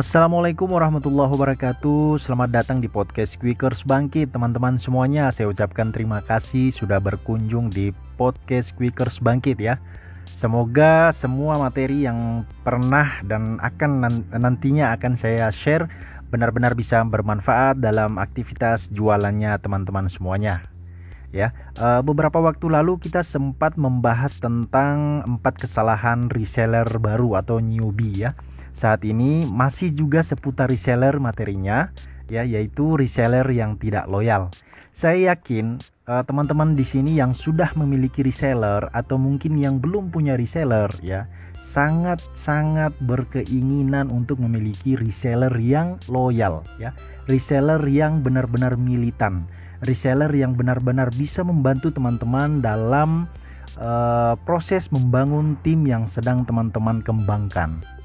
Assalamualaikum warahmatullahi wabarakatuh. Selamat datang di podcast Quickers Bangkit. Teman-teman semuanya saya ucapkan terima kasih Sudah berkunjung di podcast Quickers Bangkit ya. Semoga semua materi yang pernah dan akan nantinya akan saya share Benar-benar bisa bermanfaat dalam aktivitas jualannya teman-teman semuanya. Ya uh, beberapa waktu lalu kita sempat membahas tentang empat kesalahan reseller baru atau newbie ya saat ini masih juga seputar reseller materinya ya yaitu reseller yang tidak loyal. Saya yakin uh, teman-teman di sini yang sudah memiliki reseller atau mungkin yang belum punya reseller ya sangat-sangat berkeinginan untuk memiliki reseller yang loyal ya. Reseller yang benar-benar militan, reseller yang benar-benar bisa membantu teman-teman dalam uh, proses membangun tim yang sedang teman-teman kembangkan.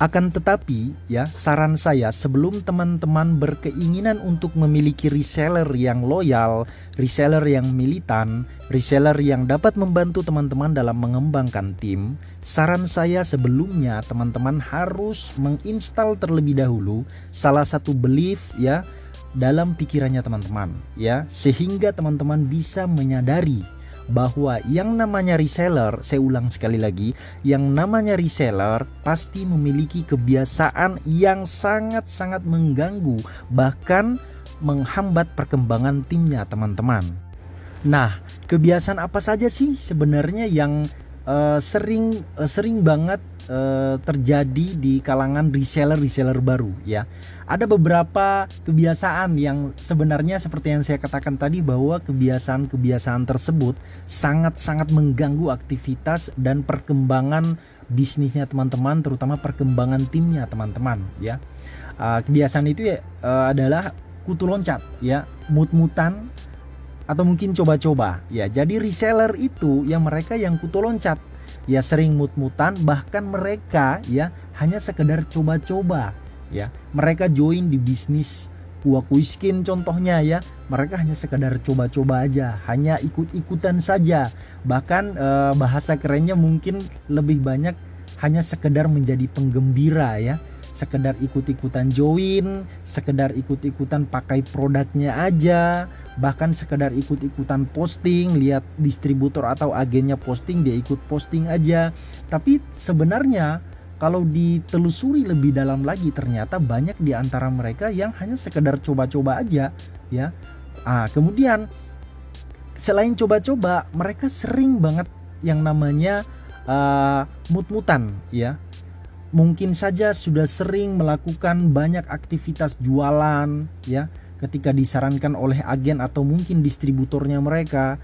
Akan tetapi, ya, saran saya sebelum teman-teman berkeinginan untuk memiliki reseller yang loyal, reseller yang militan, reseller yang dapat membantu teman-teman dalam mengembangkan tim, saran saya sebelumnya teman-teman harus menginstal terlebih dahulu salah satu belief ya dalam pikirannya teman-teman, ya, sehingga teman-teman bisa menyadari bahwa yang namanya reseller, saya ulang sekali lagi, yang namanya reseller pasti memiliki kebiasaan yang sangat-sangat mengganggu, bahkan menghambat perkembangan timnya, teman-teman. Nah, kebiasaan apa saja sih sebenarnya yang uh, sering uh, sering banget uh, terjadi di kalangan reseller-reseller baru ya? ada beberapa kebiasaan yang sebenarnya seperti yang saya katakan tadi bahwa kebiasaan-kebiasaan tersebut sangat-sangat mengganggu aktivitas dan perkembangan bisnisnya teman-teman terutama perkembangan timnya teman-teman ya uh, kebiasaan itu ya uh, adalah kutu loncat ya mut-mutan atau mungkin coba-coba ya jadi reseller itu yang mereka yang kutu loncat ya sering mut-mutan bahkan mereka ya hanya sekedar coba-coba ya. Mereka join di bisnis Kuiskin contohnya ya. Mereka hanya sekadar coba-coba aja hanya ikut-ikutan saja. Bahkan eh, bahasa kerennya mungkin lebih banyak hanya sekedar menjadi penggembira ya sekedar ikut-ikutan join sekedar ikut-ikutan pakai produknya aja bahkan sekedar ikut-ikutan posting lihat distributor atau agennya posting dia ikut posting aja tapi sebenarnya kalau ditelusuri lebih dalam lagi ternyata banyak di antara mereka yang hanya sekedar coba-coba aja ya. Ah, kemudian selain coba-coba, mereka sering banget yang namanya uh, mut-mutan ya. Mungkin saja sudah sering melakukan banyak aktivitas jualan ya ketika disarankan oleh agen atau mungkin distributornya mereka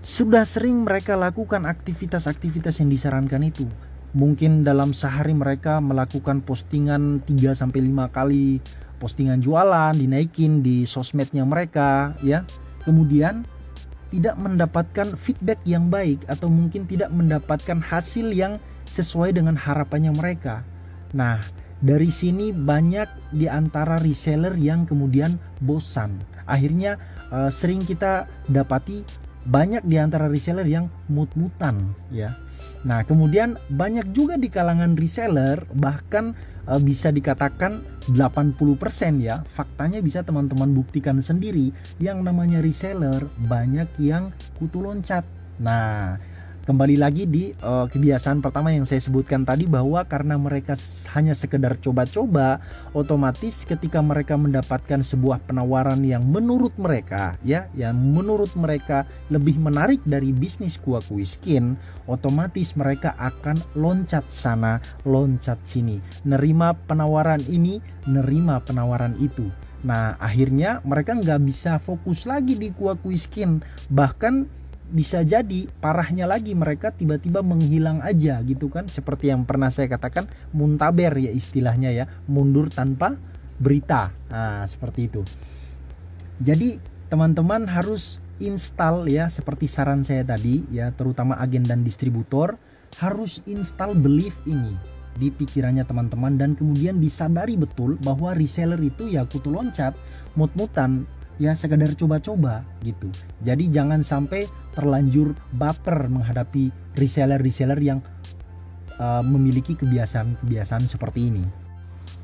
sudah sering mereka lakukan aktivitas-aktivitas yang disarankan itu mungkin dalam sehari mereka melakukan postingan 3 sampai 5 kali postingan jualan dinaikin di sosmednya mereka ya. Kemudian tidak mendapatkan feedback yang baik atau mungkin tidak mendapatkan hasil yang sesuai dengan harapannya mereka. Nah, dari sini banyak di antara reseller yang kemudian bosan. Akhirnya uh, sering kita dapati banyak di antara reseller yang mut-mutan ya Nah, kemudian banyak juga di kalangan reseller bahkan e, bisa dikatakan 80% ya. Faktanya bisa teman-teman buktikan sendiri yang namanya reseller banyak yang kutu loncat. Nah, kembali lagi di uh, kebiasaan pertama yang saya sebutkan tadi bahwa karena mereka hanya sekedar coba-coba otomatis ketika mereka mendapatkan sebuah penawaran yang menurut mereka ya yang menurut mereka lebih menarik dari bisnis kuah kue skin otomatis mereka akan loncat sana loncat sini. Nerima penawaran ini nerima penawaran itu. Nah akhirnya mereka nggak bisa fokus lagi di kuah skin bahkan bisa jadi parahnya lagi mereka tiba-tiba menghilang aja gitu kan. Seperti yang pernah saya katakan muntaber ya istilahnya ya mundur tanpa berita. Nah seperti itu. Jadi teman-teman harus install ya seperti saran saya tadi ya terutama agen dan distributor harus install belief ini di pikirannya teman-teman dan kemudian disadari betul bahwa reseller itu ya kutu loncat mut-mutan ya sekedar coba-coba gitu. Jadi jangan sampai terlanjur baper menghadapi reseller-reseller yang uh, memiliki kebiasaan-kebiasaan seperti ini.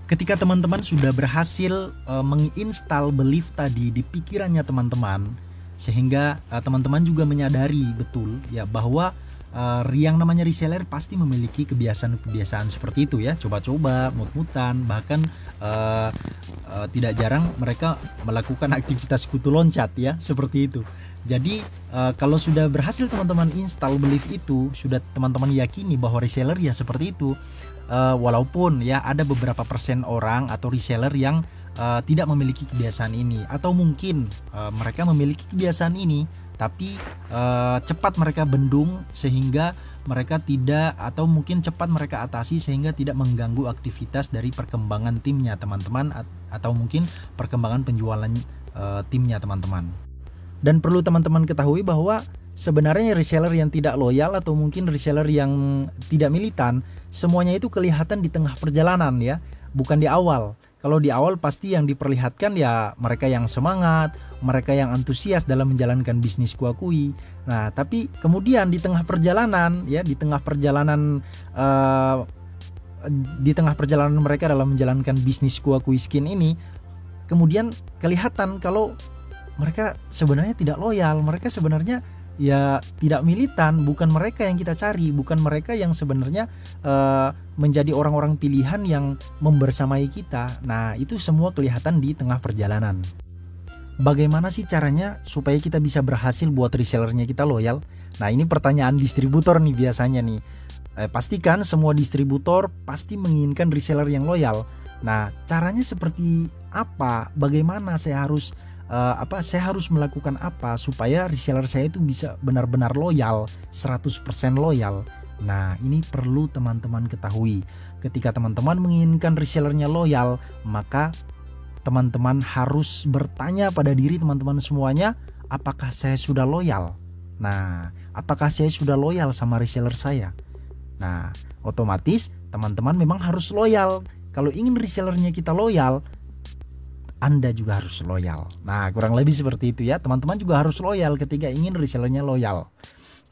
ketika teman-teman sudah berhasil uh, menginstal belief tadi di pikirannya teman-teman sehingga uh, teman-teman juga menyadari betul ya bahwa uh, yang namanya reseller pasti memiliki kebiasaan-kebiasaan seperti itu ya. Coba-coba mut-mutan bahkan uh, uh, tidak jarang mereka melakukan aktivitas kutu loncat ya seperti itu. Jadi uh, kalau sudah berhasil teman-teman install belief itu sudah teman-teman yakini bahwa reseller ya seperti itu. Uh, walaupun ya ada beberapa persen orang atau reseller yang uh, tidak memiliki kebiasaan ini atau mungkin uh, mereka memiliki kebiasaan ini tapi uh, cepat mereka bendung sehingga mereka tidak atau mungkin cepat mereka atasi sehingga tidak mengganggu aktivitas dari perkembangan timnya teman-teman atau mungkin perkembangan penjualan uh, timnya teman-teman. Dan perlu teman-teman ketahui bahwa sebenarnya reseller yang tidak loyal atau mungkin reseller yang tidak militan semuanya itu kelihatan di tengah perjalanan ya bukan di awal kalau di awal pasti yang diperlihatkan ya mereka yang semangat mereka yang antusias dalam menjalankan bisnis kuakui nah tapi kemudian di tengah perjalanan ya di tengah perjalanan uh, di tengah perjalanan mereka dalam menjalankan bisnis kuakui skin ini kemudian kelihatan kalau mereka sebenarnya tidak loyal. Mereka sebenarnya ya tidak militan. Bukan mereka yang kita cari. Bukan mereka yang sebenarnya uh, menjadi orang-orang pilihan yang membersamai kita. Nah itu semua kelihatan di tengah perjalanan bagaimana sih caranya supaya kita bisa berhasil buat resellernya kita loyal? Nah ini pertanyaan distributor nih biasanya nih. Eh, pastikan semua distributor pasti menginginkan reseller yang loyal. Nah caranya seperti apa? Bagaimana saya harus uh, apa saya harus melakukan apa supaya reseller saya itu bisa benar-benar loyal 100% loyal? Nah, ini perlu teman-teman ketahui. Ketika teman-teman menginginkan resellernya loyal, maka teman-teman harus bertanya pada diri teman-teman semuanya, apakah saya sudah loyal? Nah, apakah saya sudah loyal sama reseller saya? Nah, otomatis teman-teman memang harus loyal. Kalau ingin resellernya kita loyal, anda juga harus loyal. Nah, kurang lebih seperti itu ya. Teman-teman juga harus loyal ketika ingin resellernya loyal.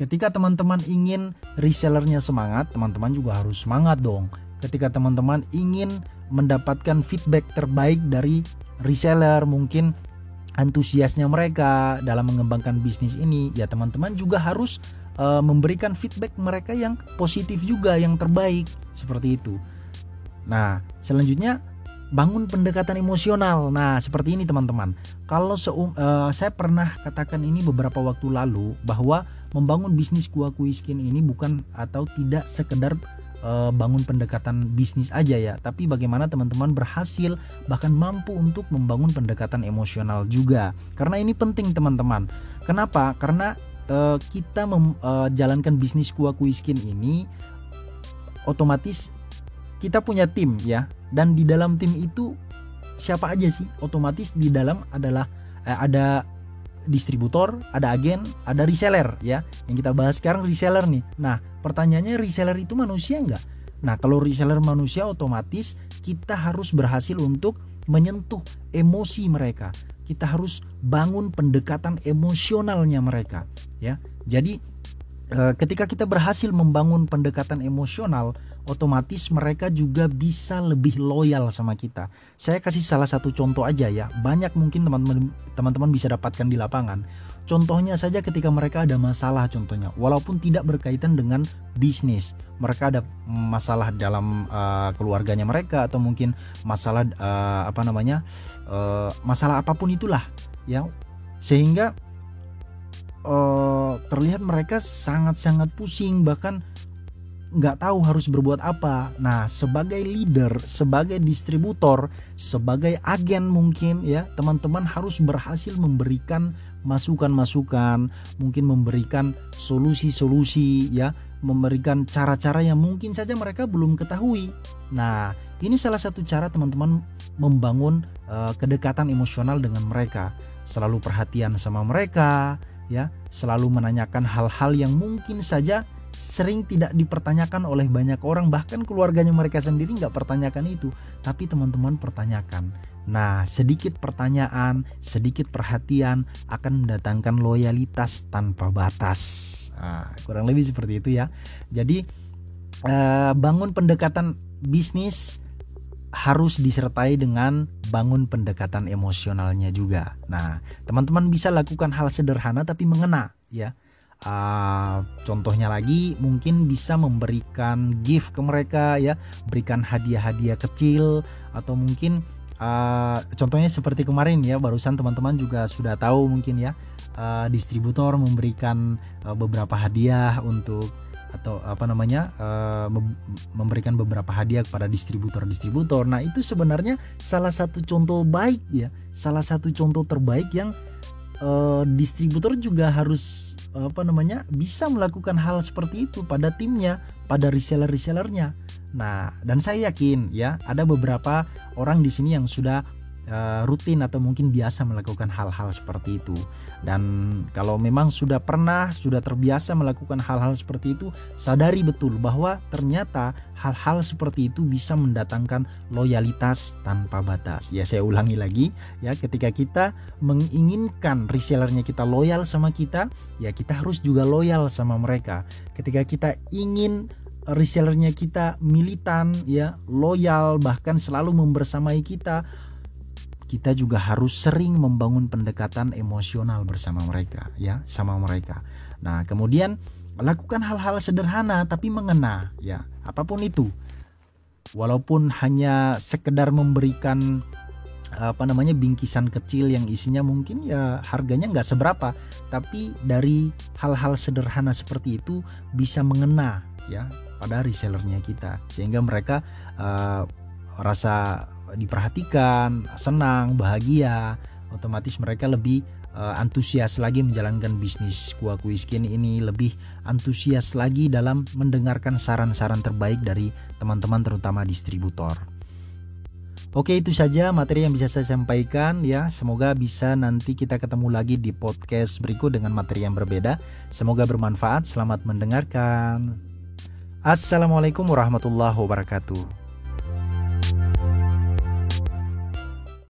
Ketika teman-teman ingin resellernya semangat, teman-teman juga harus semangat dong. Ketika teman-teman ingin mendapatkan feedback terbaik dari reseller, mungkin antusiasnya mereka dalam mengembangkan bisnis ini, ya teman-teman juga harus uh, memberikan feedback mereka yang positif juga, yang terbaik seperti itu. Nah, selanjutnya bangun pendekatan emosional. Nah, seperti ini teman-teman. Kalau uh, saya pernah katakan ini beberapa waktu lalu bahwa membangun bisnis kuah kuiskin ini bukan atau tidak sekedar uh, bangun pendekatan bisnis aja ya, tapi bagaimana teman-teman berhasil bahkan mampu untuk membangun pendekatan emosional juga. Karena ini penting teman-teman. Kenapa? Karena uh, kita menjalankan uh, bisnis kuah kuiskin ini otomatis kita punya tim ya dan di dalam tim itu siapa aja sih otomatis di dalam adalah eh, ada distributor, ada agen, ada reseller ya. Yang kita bahas sekarang reseller nih. Nah, pertanyaannya reseller itu manusia nggak? Nah, kalau reseller manusia otomatis kita harus berhasil untuk menyentuh emosi mereka. Kita harus bangun pendekatan emosionalnya mereka ya. Jadi eh, ketika kita berhasil membangun pendekatan emosional, otomatis mereka juga bisa lebih loyal sama kita. Saya kasih salah satu contoh aja ya. Banyak mungkin teman-teman teman-teman bisa dapatkan di lapangan. Contohnya saja ketika mereka ada masalah contohnya, walaupun tidak berkaitan dengan bisnis, mereka ada masalah dalam uh, keluarganya mereka atau mungkin masalah uh, apa namanya uh, masalah apa pun itulah, ya sehingga uh, terlihat mereka sangat-sangat pusing bahkan nggak tahu harus berbuat apa. Nah, sebagai leader, sebagai distributor, sebagai agen mungkin ya, teman-teman harus berhasil memberikan masukan-masukan, mungkin memberikan solusi-solusi ya, memberikan cara-cara yang mungkin saja mereka belum ketahui. Nah, ini salah satu cara teman-teman membangun uh, kedekatan emosional dengan mereka, selalu perhatian sama mereka ya, selalu menanyakan hal-hal yang mungkin saja sering tidak dipertanyakan oleh banyak orang bahkan keluarganya mereka sendiri nggak pertanyakan itu tapi teman-teman pertanyakan nah sedikit pertanyaan sedikit perhatian akan mendatangkan loyalitas tanpa batas nah, kurang lebih seperti itu ya jadi eh, bangun pendekatan bisnis harus disertai dengan bangun pendekatan emosionalnya juga. Nah, teman-teman bisa lakukan hal sederhana tapi mengena, ya. Uh, contohnya lagi mungkin bisa memberikan gift ke mereka ya, berikan hadiah-hadiah kecil atau mungkin uh, contohnya seperti kemarin ya barusan teman-teman juga sudah tahu mungkin ya uh, distributor memberikan uh, beberapa hadiah untuk atau apa namanya uh, memberikan beberapa hadiah kepada distributor-distributor. Nah, itu sebenarnya salah satu contoh baik ya, salah satu contoh terbaik yang uh, distributor juga harus apa namanya bisa melakukan hal seperti itu pada timnya, pada reseller-resellernya. Nah, dan saya yakin ya ada beberapa orang di sini yang sudah uh, rutin atau mungkin biasa melakukan hal-hal seperti itu. Dan kalau memang sudah pernah, sudah terbiasa melakukan hal-hal seperti itu, sadari betul bahwa ternyata hal-hal seperti itu bisa mendatangkan loyalitas tanpa batas. Ya, saya ulangi lagi, ya, ketika kita menginginkan resellernya kita loyal sama kita, ya kita harus juga loyal sama mereka. Ketika kita ingin resellernya kita militan ya loyal bahkan selalu membersamai kita kita juga harus sering membangun pendekatan emosional bersama mereka ya sama mereka. Nah kemudian lakukan hal-hal sederhana tapi mengena ya apa pun itu. Walaupun hanya sekedar memberikan apa namanya bingkisan kecil yang isinya mungkin ya harganya nggak seberapa tapi dari hal-hal sederhana seperti itu bisa mengena ya pada resellernya kita. Sehingga mereka uh, rasa diperhatikan, senang, bahagia, otomatis mereka lebih uh, antusias lagi menjalankan bisnis kuah kuiskin ini lebih antusias lagi dalam mendengarkan saran-saran terbaik dari teman-teman terutama distributor. Oke itu saja materi yang bisa saya sampaikan ya. Semoga bisa nanti kita ketemu lagi di podcast berikut dengan materi yang berbeda. Semoga bermanfaat. Selamat mendengarkan. Assalamualaikum warahmatullahi wabarakatuh